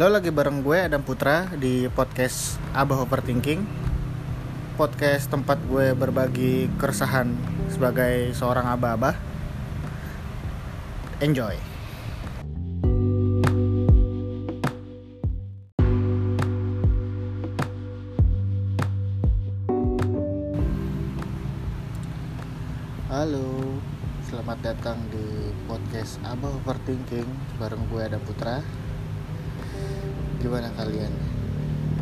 Lo lagi bareng gue Adam Putra di podcast Abah Overthinking. Podcast tempat gue berbagi keresahan sebagai seorang abah-abah. Enjoy. Halo, selamat datang di podcast Abah Overthinking bareng gue Adam Putra gimana kalian?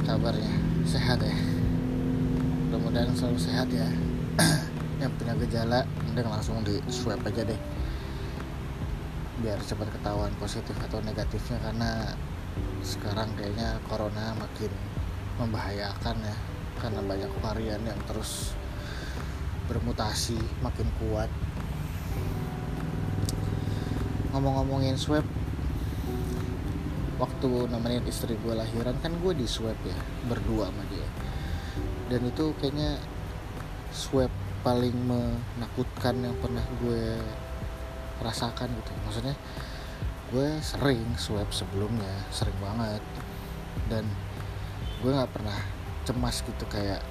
Kabarnya? Sehat ya? Mudah-mudahan selalu sehat ya. Yang punya gejala mending langsung di swab aja deh. Biar cepat ketahuan positif atau negatifnya karena sekarang kayaknya corona makin membahayakan ya. Karena banyak varian yang terus bermutasi makin kuat. Ngomong-ngomongin swab waktu nemenin istri gue lahiran kan gue di swab ya berdua sama dia. Dan itu kayaknya swab paling menakutkan yang pernah gue rasakan gitu. Maksudnya gue sering swab sebelumnya sering banget. Dan gue nggak pernah cemas gitu kayak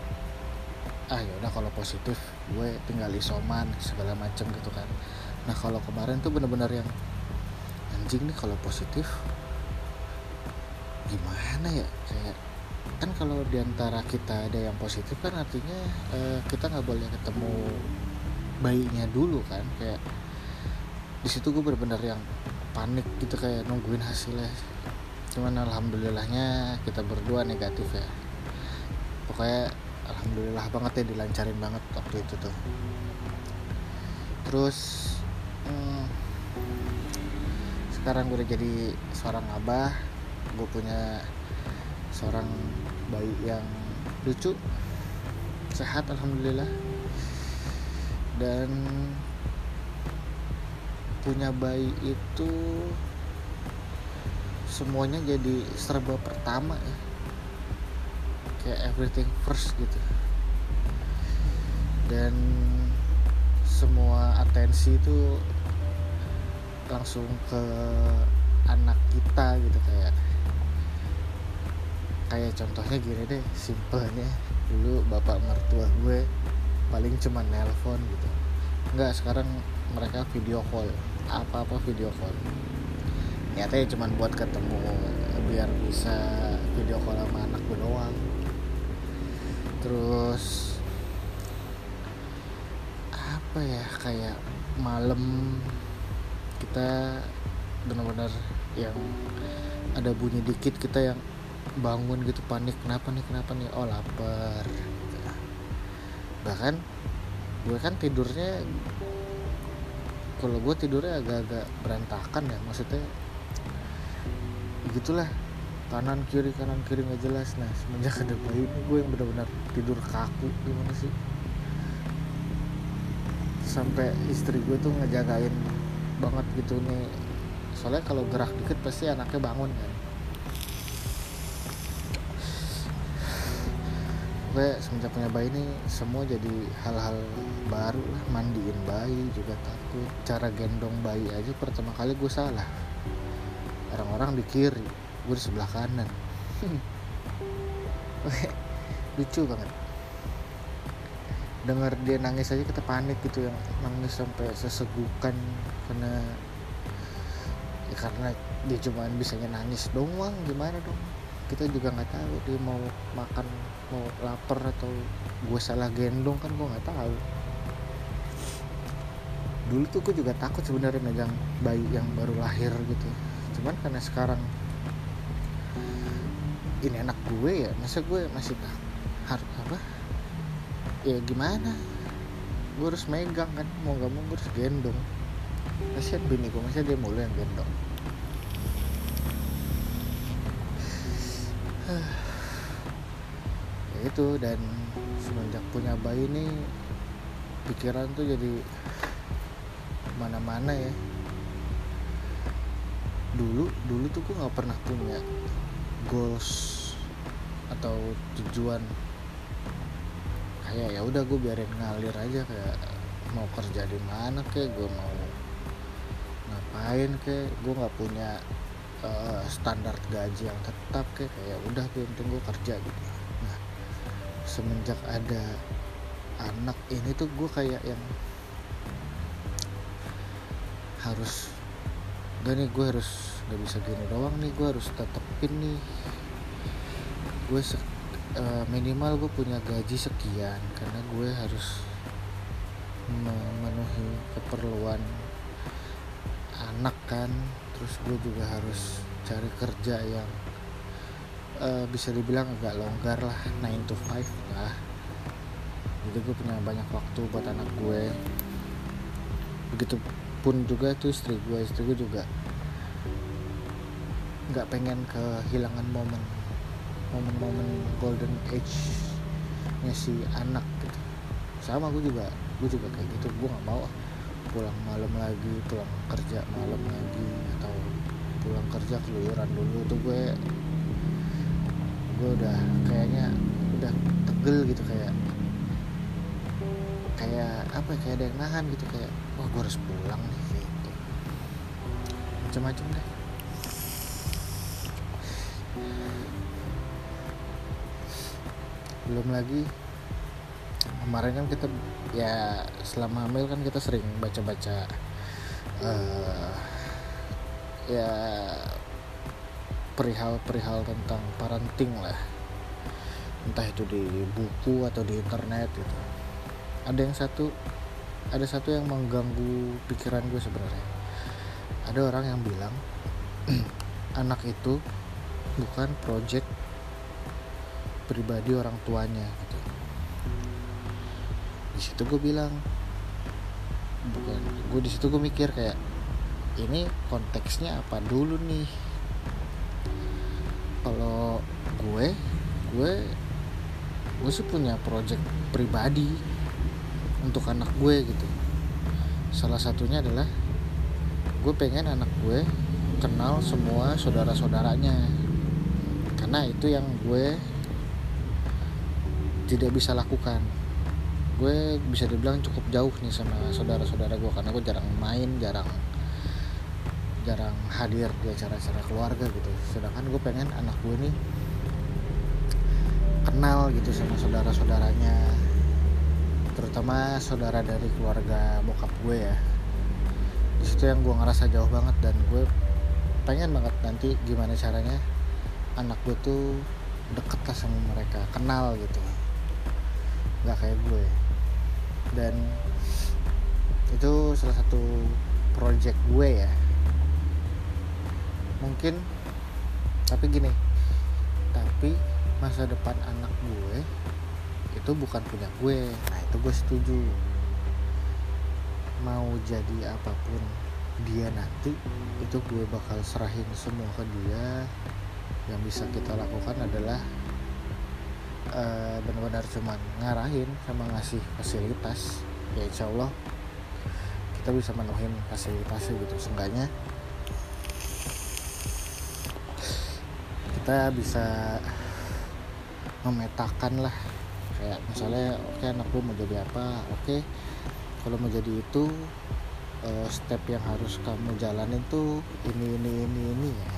ah yaudah kalau positif gue tinggal isoman segala macem gitu kan. Nah kalau kemarin tuh bener-bener yang anjing nih kalau positif gimana ya? Kayak kan kalau di antara kita ada yang positif kan artinya uh, kita nggak boleh ketemu bayinya dulu kan. Kayak di situ gue bener-bener yang panik gitu kayak nungguin hasilnya. Cuman alhamdulillahnya kita berdua negatif ya. Pokoknya alhamdulillah banget ya dilancarin banget waktu itu tuh. Terus hmm, sekarang gue udah jadi seorang abah gue punya seorang bayi yang lucu sehat alhamdulillah. Dan punya bayi itu semuanya jadi serba pertama ya. Kayak everything first gitu. Dan semua atensi itu langsung ke anak kita gitu kayak kayak contohnya gini deh simpelnya dulu bapak mertua gue paling cuma nelpon gitu. Nggak sekarang mereka video call apa-apa video call. Niatnya cuma buat ketemu biar bisa video call sama anak gue doang. Terus apa ya kayak malam kita benar-benar yang ada bunyi dikit kita yang bangun gitu panik kenapa nih kenapa nih? Oh lapar bahkan gue kan tidurnya kalau gue tidurnya agak-agak berantakan ya maksudnya gitulah kanan kiri kanan kiri nggak jelas. Nah semenjak ada bayi ini gue yang benar-benar tidur kaku gimana sih? Sampai istri gue tuh ngejagain banget gitu nih. Soalnya kalau gerak dikit pasti anaknya bangun kan gue semenjak punya bayi ini semua jadi hal-hal baru lah. Mandiin bayi juga takut. Cara gendong bayi aja pertama kali gue salah. Orang-orang di kiri gue di sebelah kanan. Lucu banget. Dengar dia nangis aja kita panik gitu yang nangis sampai sesegukan. Karena ya karena dia cuma bisanya nangis doang gimana dong? Kita juga nggak tahu dia mau makan mau lapar atau gue salah gendong kan gue nggak tahu. Dulu tuh gue juga takut sebenarnya megang bayi yang baru lahir gitu. Cuman karena sekarang ini anak gue ya masa gue masih tak harus apa? Ya gimana? Gue harus megang kan mau gak mau gue harus gendong. Kasihan bini gue masa dia mulu yang gendong ya itu dan semenjak punya bayi ini pikiran tuh jadi mana-mana ya. Dulu dulu tuh gue nggak pernah punya goals atau tujuan. Kayak ya udah gue biarin ngalir aja kayak mau kerja di mana kayak gue mau ngapain kayak gue nggak punya uh, standar gaji yang tetap kayak kayak udah gue penting kerja gitu semenjak ada anak ini tuh gue kayak yang harus gak nih gue harus gak bisa gini doang nih gue harus tetepin nih gue uh, minimal gue punya gaji sekian karena gue harus memenuhi keperluan anak kan. Terus gue juga harus cari kerja yang uh, bisa dibilang agak longgar lah 9 to 5 lah. Jadi gue punya banyak waktu buat anak gue. Begitu pun juga itu istri gue istri gue juga nggak pengen kehilangan momen momen-momen golden age nya si anak gitu. Sama gue juga gue juga kayak gitu. Gue nggak mau pulang malam lagi pulang kerja malam lagi atau pulang kerja keluyuran dulu. Tuh gue gue udah kayaknya udah tegel gitu kayak kayak apa ya, kayak ada yang nahan gitu kayak wah gue harus pulang nih gitu. Macam-macam deh. Belum lagi kemarin kan kita ya selama hamil kan kita sering baca-baca uh, ya perihal-perihal tentang parenting lah. Entah itu di buku atau di internet gitu. Ada yang satu ada satu yang mengganggu pikiran gue sebenarnya. Ada orang yang bilang anak itu bukan project pribadi orang tuanya gitu. Di situ gue bilang bukan gue di situ gue mikir kayak ini konteksnya apa dulu nih kalau gue gue gue sih punya project pribadi untuk anak gue gitu. Salah satunya adalah gue pengen anak gue kenal semua saudara-saudaranya. Karena itu yang gue tidak bisa lakukan. Gue bisa dibilang cukup jauh nih sama saudara-saudara gue karena gue jarang main jarang jarang hadir di acara-acara keluarga gitu. Sedangkan gue pengen anak gue nih kenal gitu sama saudara-saudaranya. Terutama saudara dari keluarga bokap gue ya. Di situ yang gue ngerasa jauh banget dan gue pengen banget nanti gimana caranya anak gue tuh deket lah sama mereka kenal gitu. Nggak kayak gue. Dan itu salah satu project gue ya. Mungkin tapi gini tapi masa depan anak gue itu bukan punya gue. Nah itu gue setuju. Mau jadi apa pun dia nanti itu gue bakal serahin semua ke dia. Yang bisa kita lakukan adalah uh, benar-benar cuman ngarahin sama ngasih fasilitas. Ya insya Allah kita bisa menuhin fasilitasnya gitu. Seenggaknya kita bisa memetakan lah. Kayak misalnya oke okay, anak gue mau jadi apa oke. Okay, kalau mau jadi itu uh, step yang harus kamu jalanin tuh ini ini ini ini ya.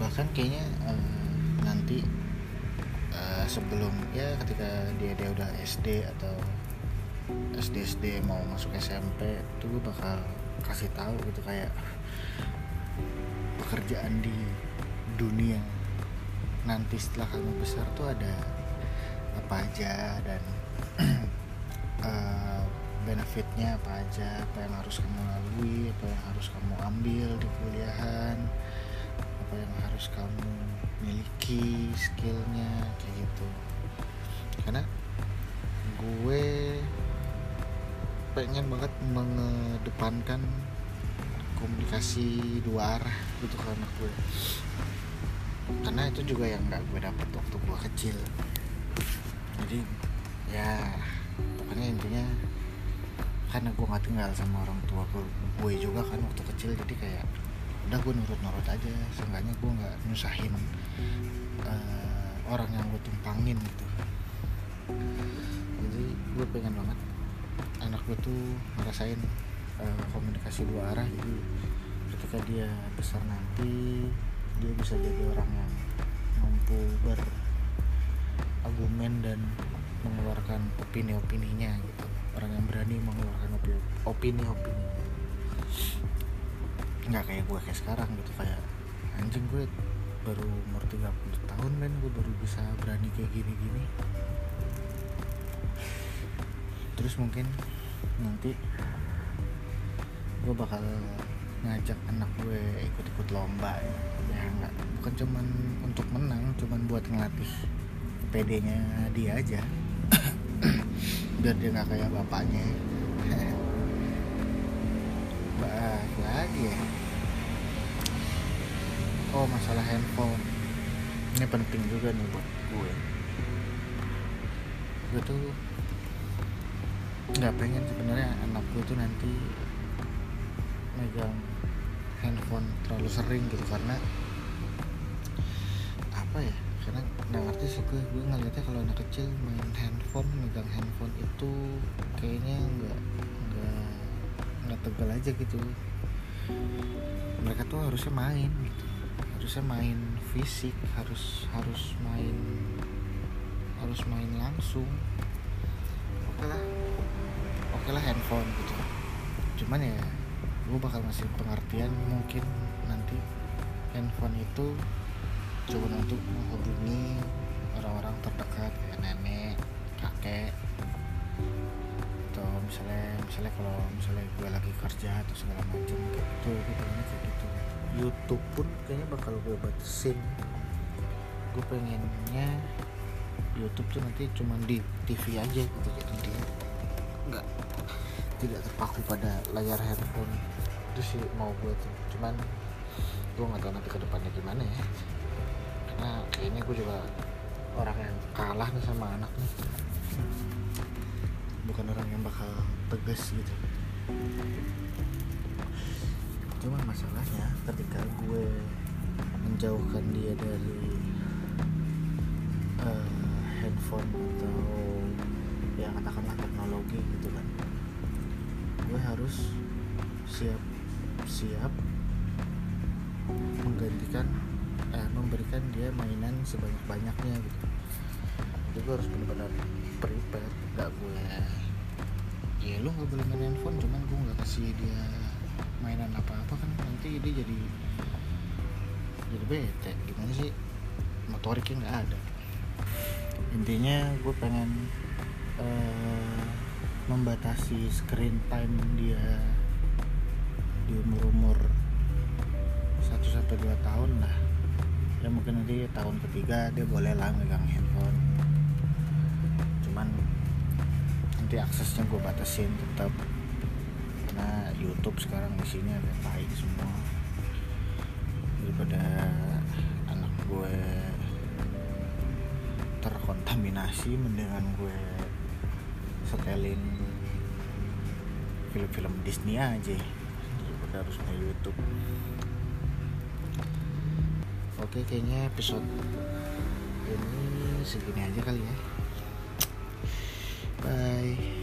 Bahkan kayaknya uh, nanti uh, sebelum ya ketika dia dia udah SD atau SD SD mau masuk SMP tuh bakal kasih tahu gitu kayak pekerjaan di dunia nanti setelah kamu besar tuh ada apa aja dan uh, benefitnya apa aja? Apa yang harus kamu lalui? Apa yang harus kamu ambil di kuliahan? Apa yang harus kamu miliki skillnya? Kayak gitu. Karena gue pengen banget mengedepankan komunikasi dua arah gitu ke anak gue karena itu juga yang nggak gue dapet waktu gue kecil. Jadi ya pokoknya intinya karena gue nggak tinggal sama orang tua gue, gue juga kan waktu kecil jadi kayak udah gue nurut-nurut aja. Seenggaknya gue nggak nyusahin uh, orang yang gue tumpangin gitu. Jadi gue pengen banget anak gue tuh ngerasain uh, komunikasi dua arah. Jadi ketika dia besar nanti dia bisa jadi orang yang mampu berargumen dan mengeluarkan opini-opininya gitu. Orang yang berani mengeluarkan opini-opini. Nggak kayak gue kayak sekarang gitu kayak anjing gue baru umur 30 tahun men gue baru bisa berani kayak gini-gini. Terus mungkin nanti gue bakal ngajak anak gue ikut-ikut lomba ya, nggak bukan cuman untuk menang cuman buat ngelatih PD-nya dia aja. Biar dia nggak kayak bapaknya. Bah lagi ya. Oh masalah handphone. Ini penting juga nih buat gue. Gue tuh nggak pengen sebenarnya anak gue tuh nanti megang handphone terlalu sering gitu karena apa ya? Karena nggak ngerti sih gue. Gue ngeliatnya kalau anak kecil main handphone megang handphone itu kayaknya nggak nggak nggak tegal aja gitu. Mereka tuh harusnya main gitu. Harusnya main fisik harus harus main harus main langsung. Oke lah. Oke lah handphone gitu. Cuman ya gue bakal ngasih pengertian mungkin nanti handphone itu cuma untuk menghubungi orang-orang terdekat kayak nenek kakek. Atau misalnya misalnya kalau misalnya gue lagi kerja atau segala macam gitu gue pengennya kayak gitu. YouTube pun kayaknya bakal gue batasin. Gue pengennya YouTube tuh nanti cuma di TV aja gitu jadi dia nggak tidak terpaku pada layar handphone. Itu sih mau gue tuh cuman gue nggak tahu nanti ke depannya gimana ya karena kayaknya gue juga orang yang kalah nih sama anak nih. Bukan orang yang bakal tegas gitu. Cuma masalahnya ketika gue menjauhkan dia dari uh, handphone atau ya katakanlah teknologi gitu kan gue harus siap siap menggantikan eh, memberikan dia mainan sebanyak banyaknya gitu. Jadi harus benar-benar prepare gak gue ya lu gak boleh main handphone cuman gue nggak kasih dia mainan apa-apa kan nanti dia jadi jadi bete. Gimana sih? Motoriknya nggak ada. Intinya gue pengen uh, membatasi screen time dia di umur-umur 1 sampai 2 tahun lah ya mungkin nanti tahun ketiga dia boleh lah megang handphone. Cuman nanti aksesnya gue batasin tetap. Karena YouTube sekarang di sini ada tai semua. Daripada anak gue terkontaminasi mendingan gue setelin film-film Disney aja. Daripada harus main YouTube oke kayaknya episode ini segini aja kali ya. Bye